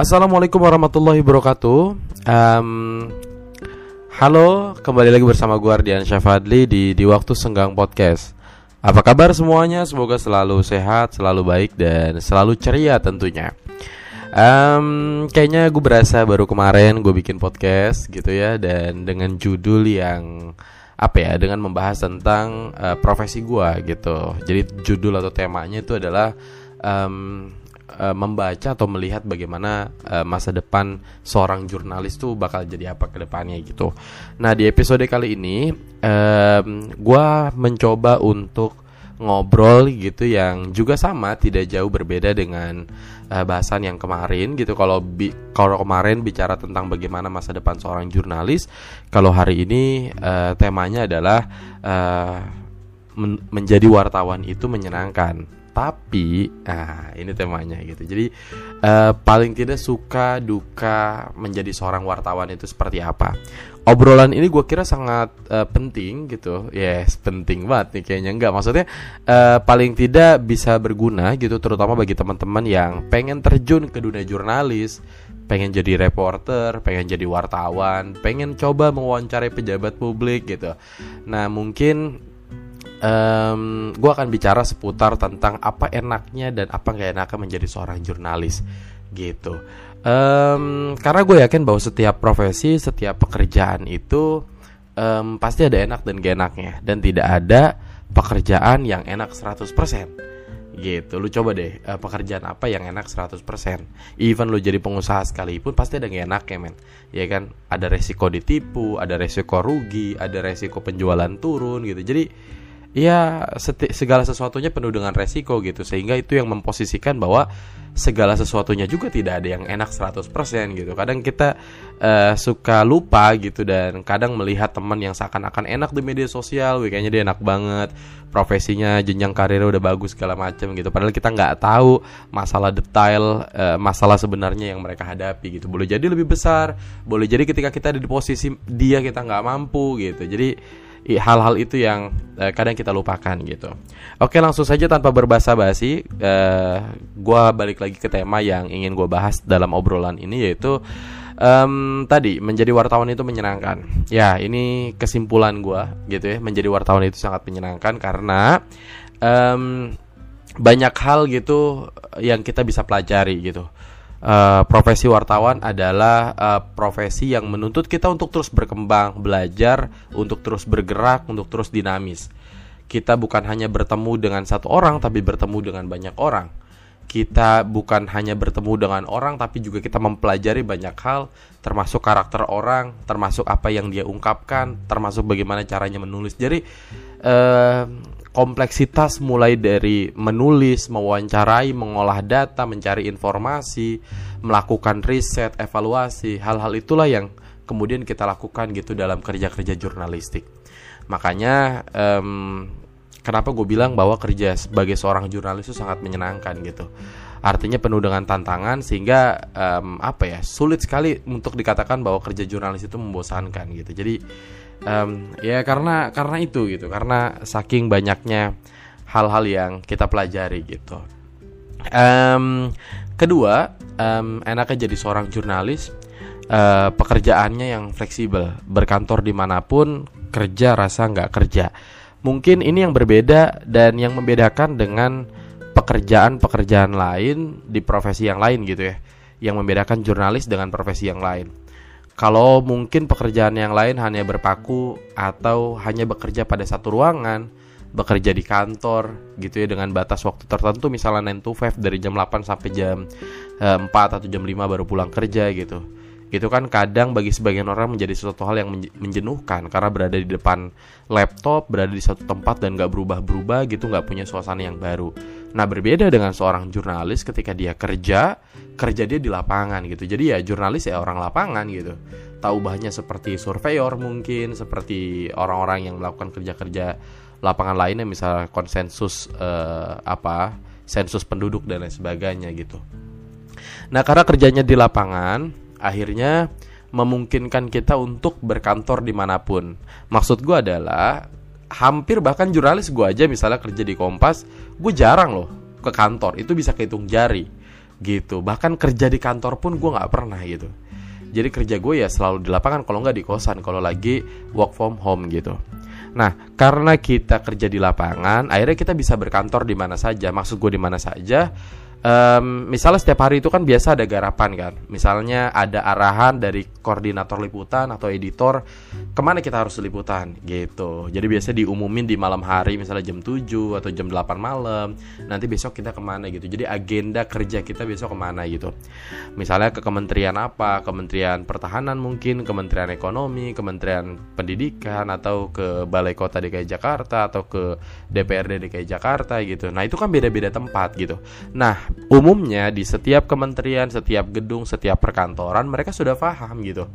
Assalamualaikum warahmatullahi wabarakatuh. Um, halo, kembali lagi bersama gue Ardian Syafadli di di waktu senggang podcast. Apa kabar semuanya? Semoga selalu sehat, selalu baik dan selalu ceria tentunya. Um, kayaknya gue berasa baru kemarin gue bikin podcast gitu ya dan dengan judul yang apa ya dengan membahas tentang uh, profesi gue gitu. Jadi judul atau temanya itu adalah um, uh, membaca atau melihat bagaimana uh, masa depan seorang jurnalis tuh bakal jadi apa ke depannya gitu. Nah di episode kali ini um, gue mencoba untuk ngobrol gitu yang juga sama tidak jauh berbeda dengan uh, bahasan yang kemarin gitu kalau bi kalau kemarin bicara tentang bagaimana masa depan seorang jurnalis kalau hari ini uh, temanya adalah uh, men menjadi wartawan itu menyenangkan tapi nah ini temanya gitu. Jadi uh, paling tidak suka duka menjadi seorang wartawan itu seperti apa. Obrolan ini gue kira sangat uh, penting gitu. Yes penting banget nih kayaknya. Enggak maksudnya uh, paling tidak bisa berguna gitu terutama bagi teman-teman yang pengen terjun ke dunia jurnalis pengen jadi reporter, pengen jadi wartawan, pengen coba mewawancarai pejabat publik gitu. Nah mungkin um, gue akan bicara seputar tentang apa enaknya dan apa nggak enaknya menjadi seorang jurnalis gitu. Um, karena gue yakin bahwa setiap profesi, setiap pekerjaan itu um, pasti ada enak dan gak enaknya. Dan tidak ada pekerjaan yang enak 100% gitu. Lu coba deh uh, pekerjaan apa yang enak 100% even lu jadi pengusaha sekalipun pasti ada yang enak ya men. Ya kan? Ada resiko ditipu ada resiko rugi ada resiko penjualan turun gitu. Jadi ya segala sesuatunya penuh dengan resiko gitu. Sehingga itu yang memposisikan bahwa segala sesuatunya juga tidak ada yang enak 100% gitu. Kadang kita uh, suka lupa gitu dan kadang melihat teman yang seakan-akan enak di media sosial kayaknya dia enak banget. Profesinya jenjang karirnya udah bagus segala macam gitu. Padahal kita nggak tahu masalah detail uh, masalah sebenarnya yang mereka hadapi gitu. Boleh jadi lebih besar boleh jadi ketika kita ada di posisi dia kita nggak mampu gitu. Jadi hal-hal itu yang uh, kadang kita lupakan gitu. Oke langsung saja tanpa berbahasa basi, uh, gue balik lagi ke tema yang ingin gue bahas dalam obrolan ini yaitu um, tadi menjadi wartawan itu menyenangkan. Ya ini kesimpulan gue gitu ya menjadi wartawan itu sangat menyenangkan karena um, banyak hal gitu yang kita bisa pelajari gitu uh, profesi wartawan adalah uh, profesi yang menuntut kita untuk terus berkembang, belajar, untuk terus bergerak, untuk terus dinamis. Kita bukan hanya bertemu dengan satu orang, tapi bertemu dengan banyak orang. Kita bukan hanya bertemu dengan orang, tapi juga kita mempelajari banyak hal, termasuk karakter orang, termasuk apa yang dia ungkapkan, termasuk bagaimana caranya menulis. Jadi, uh, kompleksitas mulai dari menulis, mewawancarai, mengolah data, mencari informasi, melakukan riset, evaluasi, hal-hal itulah yang kemudian kita lakukan gitu dalam kerja-kerja jurnalistik. Makanya um, kenapa gue bilang bahwa kerja sebagai seorang jurnalis itu sangat menyenangkan gitu. Artinya penuh dengan tantangan sehingga um, apa ya sulit sekali untuk dikatakan bahwa kerja jurnalis itu membosankan gitu. Jadi um, ya karena karena itu gitu. Karena saking banyaknya hal-hal yang kita pelajari gitu. Um, kedua um, enaknya jadi seorang jurnalis uh, pekerjaannya yang fleksibel. Berkantor di mana pun kerja rasa nggak kerja. Mungkin ini yang berbeda dan yang membedakan dengan pekerjaan-pekerjaan lain di profesi yang lain gitu ya. Yang membedakan jurnalis dengan profesi yang lain kalau mungkin pekerjaan yang lain hanya berpaku atau hanya bekerja pada satu ruangan, bekerja di kantor gitu ya dengan batas waktu tertentu misalnya 9 to 5 dari jam 8 sampai jam eh, 4 atau jam 5 baru pulang kerja gitu. Itu kan kadang bagi sebagian orang menjadi sesuatu hal yang menjenuhkan karena berada di depan laptop, berada di satu tempat dan gak berubah-berubah gitu, gak punya suasana yang baru. Nah berbeda dengan seorang jurnalis ketika dia kerja, kerja dia di lapangan gitu. Jadi ya jurnalis ya orang lapangan gitu. Tahu bahannya seperti surveyor mungkin seperti orang-orang yang melakukan kerja-kerja lapangan lainnya misal konsensus eh, apa sensus penduduk dan lain sebagainya gitu. Nah karena kerjanya di lapangan akhirnya memungkinkan kita untuk berkantor di mana pun. Maksud gue adalah hampir bahkan jurnalis gue aja misalnya kerja di Kompas gue jarang loh ke kantor. Itu bisa kehitung jari gitu. Bahkan kerja di kantor pun gue nggak pernah gitu. Jadi kerja gue ya selalu di lapangan kalau nggak di kosan kalau lagi work from home gitu. Nah, karena kita kerja di lapangan, akhirnya kita bisa berkantor di mana saja. Maksud gue di mana saja, um, misalnya setiap hari itu kan biasa ada garapan kan. Misalnya ada arahan dari koordinator liputan atau editor ke mana kita harus liputan? Gitu. Jadi biasa diumumin di malam hari misalnya jam 7 atau jam 8 malam. Nanti besok kita ke mana gitu. Jadi agenda kerja kita besok ke mana gitu. Misalnya ke kementerian apa? Kementerian pertahanan mungkin kementerian ekonomi kementerian pendidikan atau ke balai kota DKI Jakarta atau ke DPRD DKI Jakarta gitu. Nah itu kan beda-beda tempat gitu. Nah umumnya di setiap kementerian, setiap gedung, setiap perkantoran mereka sudah paham gitu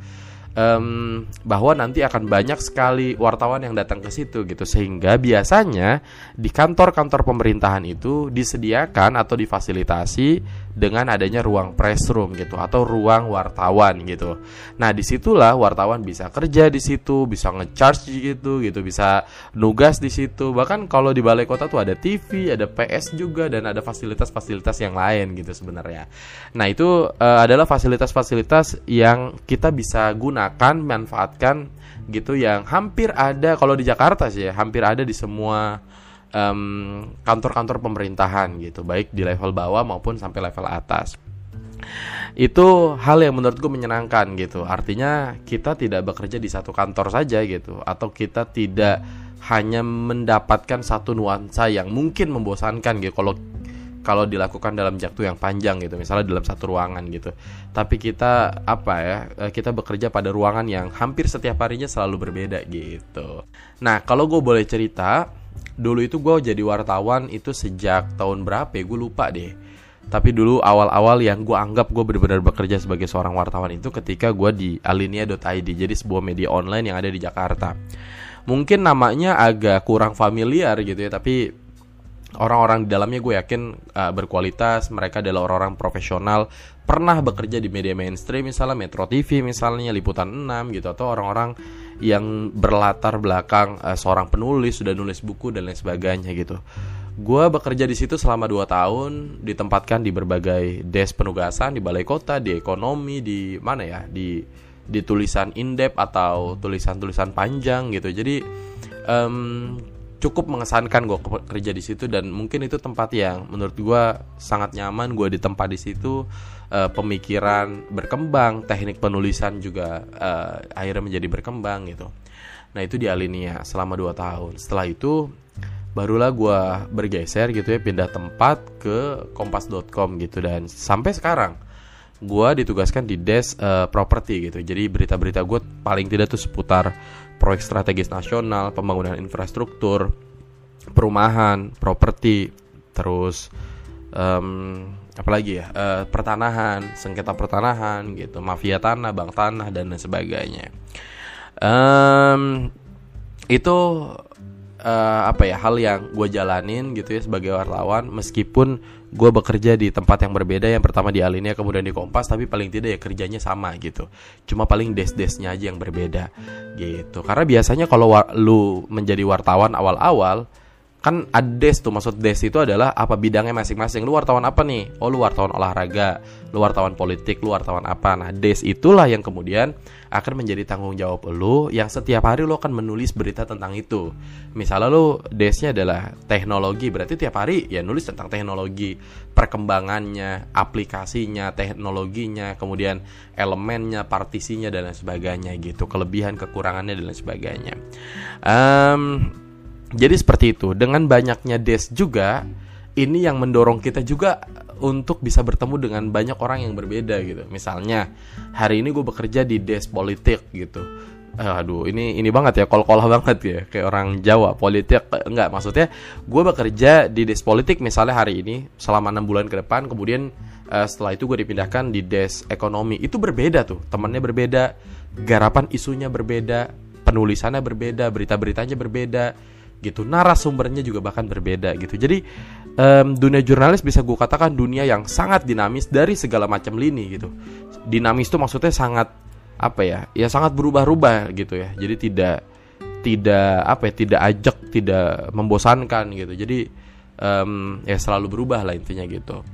um, bahwa nanti akan banyak sekali wartawan yang datang ke situ gitu. Sehingga biasanya di kantor-kantor pemerintahan itu disediakan atau difasilitasi dengan adanya ruang press room gitu atau ruang wartawan gitu. Nah di situlah wartawan bisa kerja di situ, bisa ngecharge gitu gitu, bisa nugas di situ. Bahkan kalau di balai kota tuh ada TV, ada PS juga dan ada fasilitas-fasilitas yang lain gitu sebenarnya. Nah itu uh, adalah fasilitas-fasilitas yang kita bisa guna gunakan manfaatkan gitu yang hampir ada kalau di Jakarta sih ya hampir ada di semua kantor-kantor um, pemerintahan gitu baik di level bawah maupun sampai level atas. Itu hal yang menurutku menyenangkan gitu. Artinya kita tidak bekerja di satu kantor saja gitu atau kita tidak hanya mendapatkan satu nuansa yang mungkin membosankan gitu. Kalau kalau dilakukan dalam waktu yang panjang gitu misalnya dalam satu ruangan gitu. Tapi kita apa ya eh, kita bekerja pada ruangan yang hampir setiap harinya selalu berbeda gitu. Nah kalau gue boleh cerita dulu itu gue jadi wartawan itu sejak tahun berapa ya? Gue lupa deh. Tapi dulu awal-awal yang gue anggap gue benar-benar bekerja sebagai seorang wartawan itu ketika gue di alinea.id jadi sebuah media online yang ada di Jakarta. Mungkin namanya agak kurang familiar gitu ya tapi orang-orang di dalamnya gue yakin uh, berkualitas mereka adalah orang-orang profesional pernah bekerja di media mainstream misalnya Metro TV misalnya Liputan 6 gitu atau orang-orang yang berlatar belakang uh, seorang penulis sudah nulis buku dan lain sebagainya gitu. Gue bekerja di situ selama 2 tahun ditempatkan di berbagai desk penugasan di balai kota di ekonomi di mana ya di di tulisan indep atau tulisan-tulisan panjang gitu. Jadi um, cukup mengesankan gue kerja di situ dan mungkin itu tempat yang menurut gue sangat nyaman gue di tempat di situ uh, pemikiran berkembang teknik penulisan juga uh, akhirnya menjadi berkembang gitu. Nah itu di Alinea selama 2 tahun. Setelah itu barulah gue bergeser gitu ya pindah tempat ke kompas.com gitu. Dan sampai sekarang gue ditugaskan di desk uh, properti gitu jadi berita-berita gue paling tidak tuh seputar proyek strategis nasional, pembangunan infrastruktur, perumahan, properti, terus um, apalagi ya uh, pertanahan, sengketa pertanahan gitu, mafia tanah, bank tanah dan lain sebagainya. Um, itu uh, apa ya hal yang gue jalanin gitu ya sebagai wartawan meskipun gue bekerja di tempat yang berbeda yang pertama di Alinea kemudian di Kompas tapi paling tidak ya kerjanya sama gitu. Cuma paling des-desnya aja yang berbeda gitu. Karena biasanya kalau lu menjadi wartawan awal-awal kan ada des tuh maksud des itu adalah apa bidangnya masing-masing. Lu wartawan apa nih? Oh lu wartawan olahraga lu wartawan politik lu wartawan apa. Nah des itulah yang kemudian akan menjadi tanggung jawab lu yang setiap hari lu akan menulis berita tentang itu. Misalnya lu desnya adalah teknologi berarti tiap hari ya nulis tentang teknologi. Perkembangannya aplikasinya teknologinya kemudian elemennya partisinya dan lain sebagainya gitu. Kelebihan kekurangannya dan lain sebagainya. Um, jadi seperti itu. Dengan banyaknya des juga, ini yang mendorong kita juga untuk bisa bertemu dengan banyak orang yang berbeda gitu. Misalnya hari ini gue bekerja di des politik gitu. Uh, aduh ini ini banget ya kol-kol banget ya kayak orang Jawa politik enggak maksudnya gue bekerja di des politik misalnya hari ini selama enam bulan ke depan kemudian uh, setelah itu gue dipindahkan di des ekonomi itu berbeda tuh temannya berbeda garapan isunya berbeda penulisannya berbeda berita-beritanya berbeda gitu. Narasumbernya juga bahkan berbeda gitu. Jadi um, dunia jurnalis bisa gue katakan dunia yang sangat dinamis dari segala macam lini gitu. Dinamis itu maksudnya sangat apa ya ya sangat berubah-ubah gitu ya. Jadi tidak tidak apa ya tidak ajak tidak membosankan gitu. Jadi um, ya selalu berubah lah intinya gitu.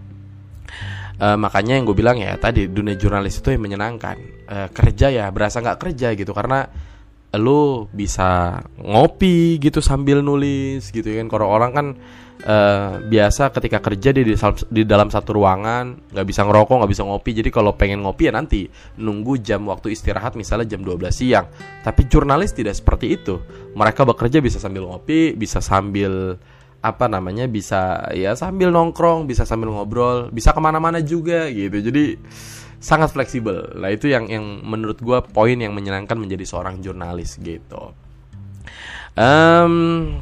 Uh, makanya yang gue bilang ya tadi dunia jurnalis itu yang menyenangkan. Uh, kerja ya berasa nggak kerja gitu. Karena lu bisa ngopi gitu sambil nulis gitu kan. Kalau orang kan uh, biasa ketika kerja di, di dalam satu ruangan nggak bisa ngerokok nggak bisa ngopi. Jadi kalau pengen ngopi ya nanti nunggu jam waktu istirahat misalnya jam 12 siang. Tapi jurnalis tidak seperti itu. Mereka bekerja bisa sambil ngopi bisa sambil apa namanya bisa ya sambil nongkrong bisa sambil ngobrol bisa ke mana-mana juga gitu. Jadi sangat fleksibel. Lah itu yang yang menurut gue poin yang menyenangkan menjadi seorang jurnalis gitu. Um,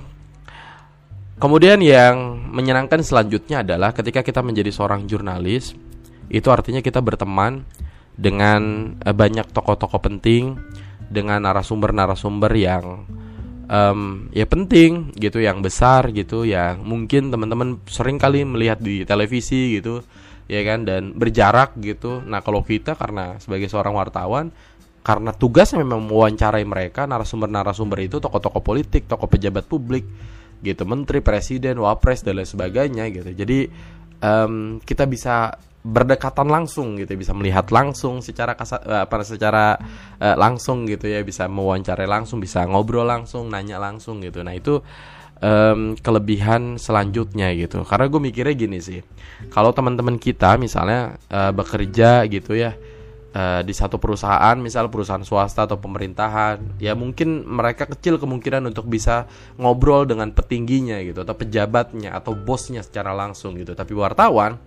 kemudian yang menyenangkan selanjutnya adalah ketika kita menjadi seorang jurnalis itu artinya kita berteman dengan uh, banyak tokoh-tokoh penting dengan narasumber-narasumber yang um, ya penting gitu yang besar gitu yang mungkin teman-teman sering kali melihat di televisi gitu ya kan dan berjarak gitu. Nah kalau kita karena sebagai seorang wartawan karena tugasnya memang mewawancarai mereka narasumber-narasumber itu tokoh-tokoh politik tokoh pejabat publik gitu menteri presiden wapres dan lain sebagainya gitu. Jadi um, kita bisa berdekatan langsung gitu bisa melihat langsung secara kasat eh, apa secara uh, langsung gitu ya bisa mewawancarai langsung bisa ngobrol langsung nanya langsung gitu. Nah itu um, kelebihan selanjutnya gitu karena gue mikirnya gini sih kalau teman-teman kita misalnya uh, bekerja gitu ya uh, di satu perusahaan misal perusahaan swasta atau pemerintahan ya mungkin mereka kecil kemungkinan untuk bisa ngobrol dengan petingginya gitu atau pejabatnya atau bosnya secara langsung gitu tapi wartawan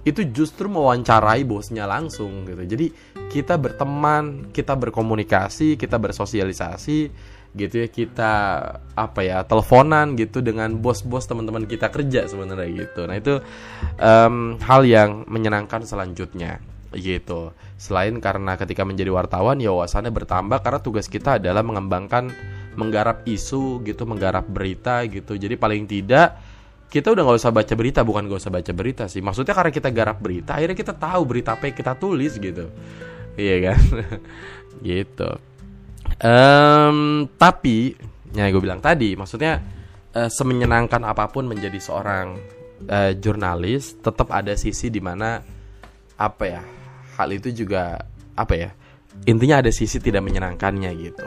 itu justru mewawancarai bosnya langsung gitu. Jadi kita berteman, kita berkomunikasi, kita bersosialisasi gitu ya, kita apa ya, teleponan gitu dengan bos-bos teman-teman kita kerja sebenarnya gitu. Nah, itu um, hal yang menyenangkan selanjutnya gitu. Selain karena ketika menjadi wartawan ya wawasannya bertambah karena tugas kita adalah mengembangkan menggarap isu gitu, menggarap berita gitu. Jadi paling tidak kita udah nggak usah baca berita bukan gak usah baca berita sih maksudnya karena kita garap berita akhirnya kita tahu berita apa yang kita tulis gitu iya kan gitu um, tapi ya gue bilang tadi maksudnya uh, semenyenangkan apa pun menjadi seorang uh, jurnalis tetap ada sisi di mana apa ya hal itu juga apa ya intinya ada sisi tidak menyenangkannya gitu.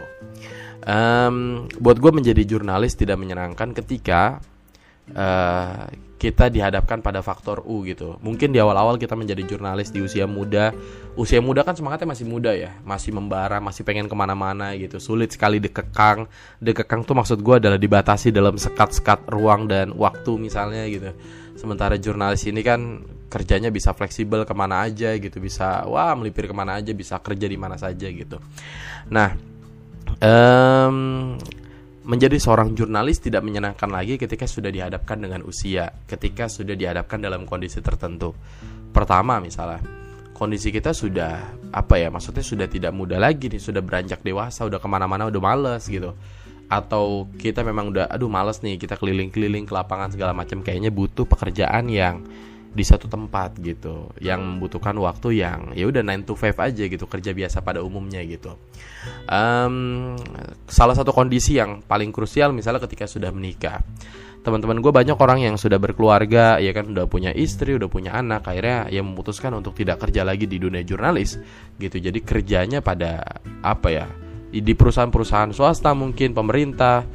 Um, buat gue menjadi jurnalis tidak menyenangkan ketika uh, kita dihadapkan pada faktor U gitu. Mungkin di awal-awal kita menjadi jurnalis di usia muda, usia muda kan semangatnya masih muda ya, masih membara, masih pengen ke mana-mana gitu. Sulit sekali dikekang. Dikekang tuh maksud gue adalah dibatasi dalam sekat-sekat ruang dan waktu misalnya gitu. Sementara jurnalis ini kan kerjanya bisa fleksibel ke mana aja gitu, bisa wah melipir ke mana aja, bisa kerja di mana saja gitu. Nah, um, menjadi seorang jurnalis tidak menyenangkan lagi ketika sudah dihadapkan dengan usia, ketika sudah dihadapkan dalam kondisi tertentu. Pertama misalnya, kondisi kita sudah apa ya, maksudnya sudah tidak muda lagi nih, sudah beranjak dewasa, udah ke mana-mana udah males gitu. Atau kita memang udah, aduh males nih, kita keliling-keliling ke lapangan segala macam, kayaknya butuh pekerjaan yang di satu tempat gitu yang membutuhkan waktu yang ya udah 9 to 5 aja gitu kerja biasa pada umumnya gitu. Um, salah satu kondisi yang paling krusial misalnya ketika sudah menikah. Teman-teman gue banyak orang yang sudah berkeluarga ya kan udah punya istri udah punya anak akhirnya ya memutuskan untuk tidak kerja lagi di dunia jurnalis gitu. Jadi kerjanya pada apa ya di perusahaan-perusahaan swasta mungkin pemerintah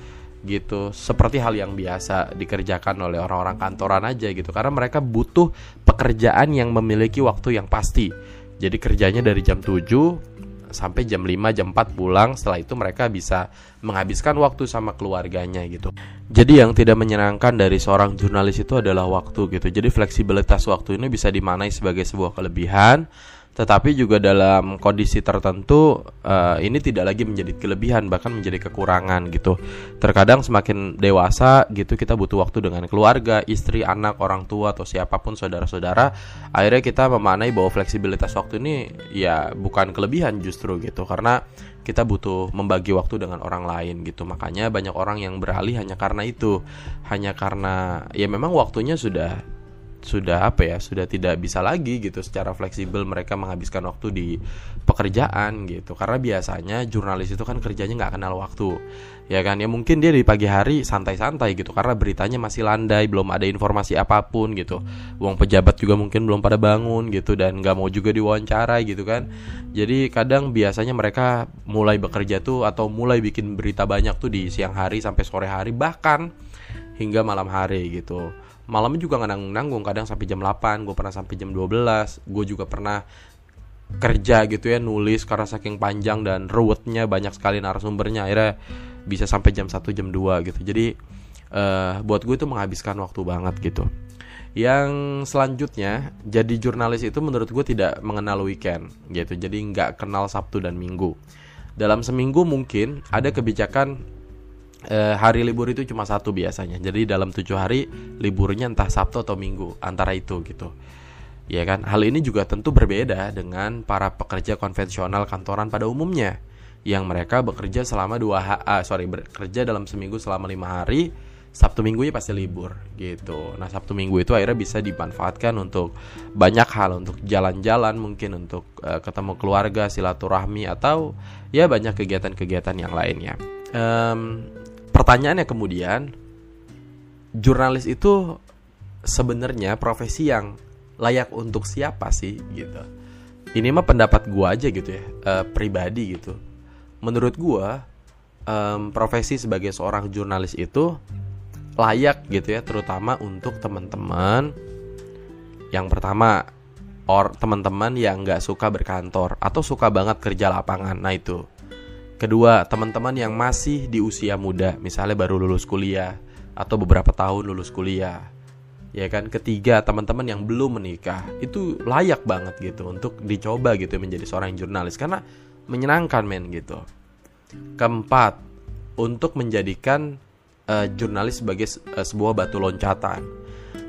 gitu. Seperti hal yang biasa dikerjakan oleh orang-orang kantoran aja gitu. Karena mereka butuh pekerjaan yang memiliki waktu yang pasti. Jadi kerjanya dari jam 7 sampai jam 5 jam 4 pulang. Setelah itu mereka bisa menghabiskan waktu sama keluarganya gitu. Jadi yang tidak menyenangkan dari seorang jurnalis itu adalah waktu gitu. Jadi fleksibilitas waktu ini bisa dimanai sebagai sebuah kelebihan tetapi juga dalam kondisi tertentu uh, ini tidak lagi menjadi kelebihan bahkan menjadi kekurangan gitu. Terkadang semakin dewasa gitu kita butuh waktu dengan keluarga istri anak orang tua atau siapa pun saudara-saudara akhirnya kita memaknai bahwa fleksibilitas waktu ini ya bukan kelebihan justru gitu. Karena kita butuh membagi waktu dengan orang lain gitu. Makanya banyak orang yang beralih hanya karena itu. Hanya karena ya memang waktunya sudah sudah apa ya sudah tidak bisa lagi gitu. Secara fleksibel mereka menghabiskan waktu di pekerjaan gitu. Karena biasanya jurnalis itu kan kerjanya nggak kenal waktu ya kan? Ya mungkin dia di pagi hari santai-santai gitu karena beritanya masih landai belum ada informasi apa pun gitu. Uang pejabat juga mungkin belum pada bangun gitu dan nggak mau juga diwawancara gitu kan. Jadi kadang biasanya mereka mulai bekerja tuh atau mulai bikin berita banyak tuh di siang hari sampai sore hari bahkan hingga malam hari gitu malamnya juga nggak nanggung nanggung kadang sampai jam 8 gue pernah sampai jam 12 gue juga pernah kerja gitu ya nulis karena saking panjang dan ruwetnya banyak sekali narasumbernya. Akhirnya bisa sampai jam 1 jam 2 gitu. Jadi uh, buat gue itu menghabiskan waktu banget gitu. Yang selanjutnya jadi jurnalis itu menurut gue tidak mengenal weekend gitu. Jadi nggak kenal Sabtu dan Minggu. Dalam seminggu mungkin ada kebijakan eh, hari libur itu cuma satu biasanya. Jadi dalam tujuh hari liburnya entah Sabtu atau Minggu antara itu gitu. Ya kan, hal ini juga tentu berbeda dengan para pekerja konvensional kantoran pada umumnya yang mereka bekerja selama dua ha ah, sorry bekerja dalam seminggu selama lima hari Sabtu Minggu ya pasti libur gitu. Nah Sabtu Minggu itu akhirnya bisa dimanfaatkan untuk banyak hal, untuk jalan-jalan mungkin untuk uh, ketemu keluarga, silaturahmi atau ya banyak kegiatan-kegiatan yang lainnya. Um, pertanyaannya kemudian jurnalis itu sebenarnya profesi yang layak untuk siapa sih gitu? Ini mah pendapat gua aja gitu ya uh, pribadi gitu. Menurut gua um, profesi sebagai seorang jurnalis itu layak gitu ya terutama untuk teman-teman yang pertama or teman-teman yang nggak suka berkantor atau suka banget kerja lapangan. Nah itu Kedua, teman-teman yang masih di usia muda, misalnya baru lulus kuliah atau beberapa tahun lulus kuliah. Ya kan? Ketiga, teman-teman yang belum menikah, itu layak banget gitu untuk dicoba gitu menjadi seorang jurnalis karena menyenangkan men gitu. Keempat, untuk menjadikan uh, jurnalis sebagai uh, sebuah batu loncatan.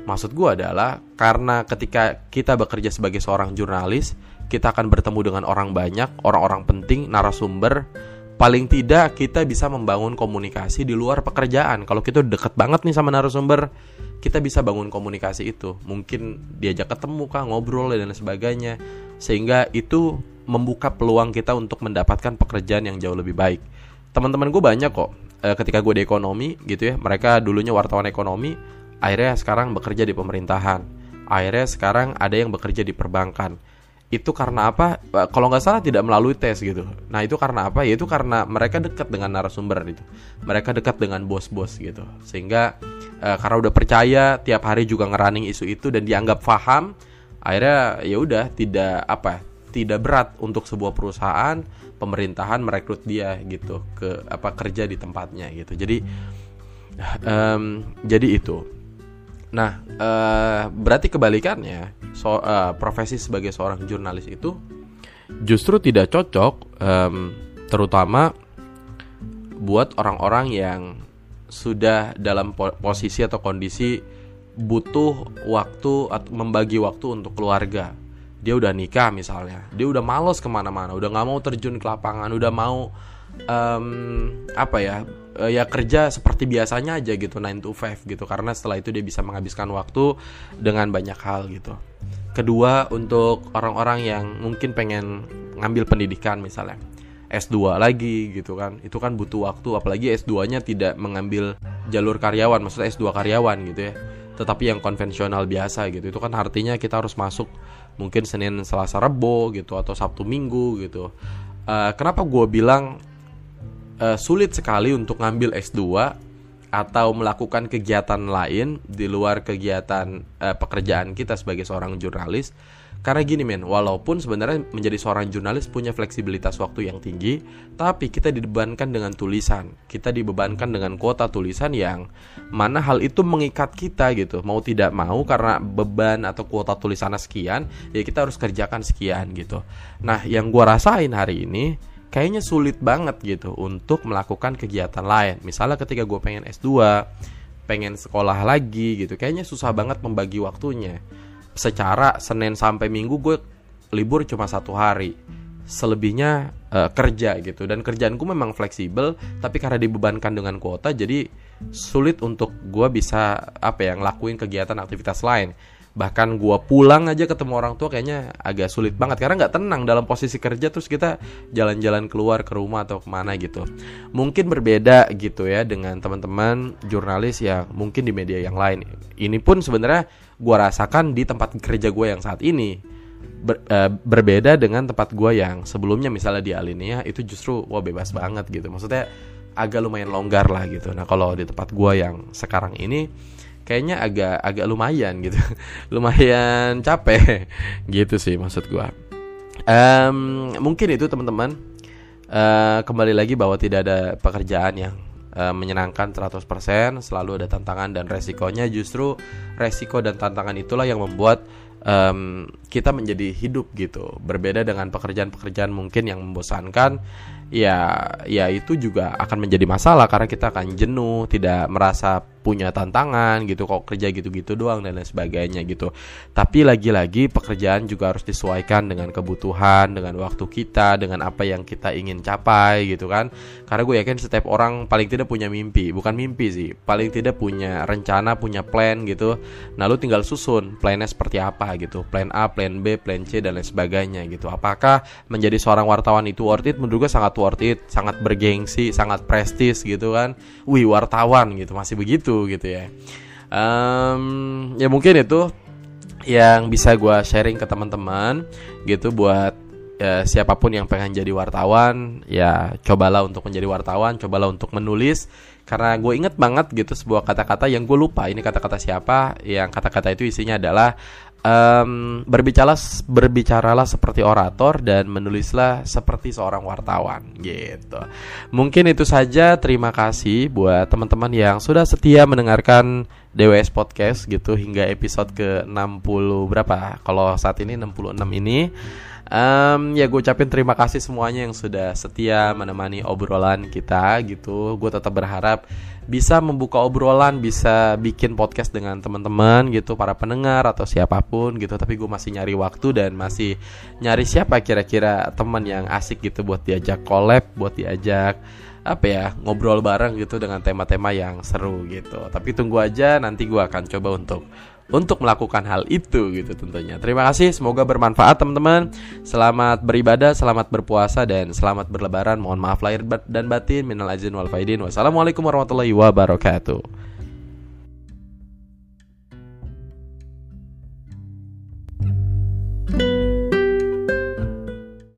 Maksud gue adalah karena ketika kita bekerja sebagai seorang jurnalis, kita akan bertemu dengan orang banyak, orang-orang penting, narasumber, paling tidak kita bisa membangun komunikasi di luar pekerjaan. Kalau kita deket banget nih sama narasumber, kita bisa bangun komunikasi itu. Mungkin diajak ketemu kah, ngobrol dan sebagainya. Sehingga itu membuka peluang kita untuk mendapatkan pekerjaan yang jauh lebih baik. Teman-teman gue banyak kok. E, ketika gue di ekonomi gitu ya, mereka dulunya wartawan ekonomi, akhirnya sekarang bekerja di pemerintahan. Akhirnya sekarang ada yang bekerja di perbankan itu karena apa? Eh, kalau nggak salah tidak melalui tes gitu. Nah itu karena apa? Ya itu karena mereka dekat dengan narasumber itu. Mereka dekat dengan bos-bos gitu. Sehingga uh, karena udah percaya tiap hari juga ngerunning isu itu dan dianggap paham, akhirnya ya udah tidak apa? Tidak berat untuk sebuah perusahaan pemerintahan merekrut dia gitu ke apa kerja di tempatnya gitu. Jadi um, jadi itu. Nah, uh, berarti kebalikannya, so, uh, profesi sebagai seorang jurnalis itu justru tidak cocok, um, terutama buat orang-orang yang sudah dalam posisi atau kondisi butuh waktu atau membagi waktu untuk keluarga. Dia udah nikah misalnya, dia udah males ke mana-mana, udah nggak mau terjun ke lapangan, udah mau um, apa ya uh, ya kerja seperti biasanya aja gitu 9 to 5 gitu karena setelah itu dia bisa menghabiskan waktu dengan banyak hal gitu. Kedua untuk orang-orang yang mungkin pengen ngambil pendidikan misalnya S2 lagi gitu kan. Itu kan butuh waktu apalagi S2-nya tidak mengambil jalur karyawan, maksudnya S2 karyawan gitu ya. Tetapi yang konvensional biasa gitu. Itu kan artinya kita harus masuk mungkin Senin, Selasa, Rebo gitu atau Sabtu, Minggu gitu. Uh, kenapa gue bilang uh, sulit sekali untuk ngambil S2 atau melakukan kegiatan lain di luar kegiatan uh, pekerjaan kita sebagai seorang jurnalis. Karena gini men, walaupun sebenarnya menjadi seorang jurnalis punya fleksibilitas waktu yang tinggi, tapi kita dibebankan dengan tulisan. Kita dibebankan dengan kuota tulisan yang mana hal itu mengikat kita gitu. Mau tidak mau karena beban atau kuota tulisannya sekian, ya kita harus kerjakan sekian gitu. Nah, yang gua rasain hari ini kayaknya sulit banget gitu untuk melakukan kegiatan lain. Misalnya ketika gue pengen S2, pengen sekolah lagi gitu, kayaknya susah banget membagi waktunya. Secara Senin sampai Minggu gue libur cuma satu hari, selebihnya uh, kerja gitu. Dan kerjaanku memang fleksibel, tapi karena dibebankan dengan kuota, jadi sulit untuk gue bisa apa ya ngelakuin kegiatan aktivitas lain. bahkan gue pulang aja ketemu orang tua kayaknya agak sulit banget karena nggak tenang dalam posisi kerja terus kita jalan-jalan keluar ke rumah atau ke mana gitu mungkin berbeda gitu ya dengan teman-teman jurnalis yang mungkin di media yang lain ini pun sebenarnya gue rasakan di tempat kerja gue yang saat ini. Ber, uh, berbeda dengan tempat gue yang sebelumnya misalnya di Alinea itu justru wah bebas banget gitu. Maksudnya agak lumayan longgar lah gitu. Nah kalau di tempat gue yang sekarang ini kayaknya agak agak lumayan gitu. Lumayan capek. Gitu sih maksud gue um, mungkin itu teman-teman. Uh, kembali lagi bahwa tidak ada pekerjaan yang uh, menyenangkan 100% selalu ada tantangan dan resikonya. Justru resiko dan tantangan itulah yang membuat um, kita menjadi hidup gitu. Berbeda dengan pekerjaan-pekerjaan mungkin yang membosankan ya ya itu juga akan menjadi masalah karena kita akan jenuh tidak merasa punya tantangan gitu kok kerja gitu-gitu doang dan lain sebagainya gitu. Tapi lagi-lagi pekerjaan juga harus disesuaikan dengan kebutuhan dengan waktu kita dengan apa yang kita ingin capai gitu kan. Karena gue yakin setiap orang paling tidak punya mimpi bukan mimpi sih paling tidak punya rencana punya plan gitu. Nah lu tinggal susun plannya seperti apa gitu plan A plan B plan C dan lain sebagainya gitu. Apakah menjadi seorang wartawan itu worth it? Menurut gue sangat worth it sangat bergengsi sangat prestis gitu kan. Wih wartawan gitu masih begitu gitu gitu ya. Um, ya mungkin itu yang bisa gue sharing ke teman-teman gitu buat ya, siapa pun yang pengen jadi wartawan ya cobalah untuk menjadi wartawan cobalah untuk menulis. Karena gue inget banget gitu sebuah kata-kata yang gue lupa. Ini kata-kata siapa? Yang kata-kata itu isinya adalah um, berbicaralah berbicaralah seperti orator dan menulislah seperti seorang wartawan gitu. Mungkin itu saja. Terima kasih buat teman-teman yang sudah setia mendengarkan DWS podcast gitu hingga episode ke 60 berapa? Kalau saat ini 66 ini. Um, ya gue ucapin terima kasih semuanya yang sudah setia menemani obrolan kita gitu. Gue tetap berharap bisa membuka obrolan, bisa bikin podcast dengan teman-teman gitu, para pendengar atau siapa pun gitu. Tapi gue masih nyari waktu dan masih nyari siapa kira-kira teman yang asik gitu buat diajak collab, buat diajak apa ya ngobrol bareng gitu dengan tema-tema yang seru gitu. Tapi tunggu aja nanti gue akan coba untuk untuk melakukan hal itu gitu tentunya. Terima kasih, semoga bermanfaat teman-teman. Selamat beribadah, selamat berpuasa dan selamat berlebaran. Mohon maaf lahir dan batin. Minal aizin wal faidin. Wassalamualaikum warahmatullahi wabarakatuh.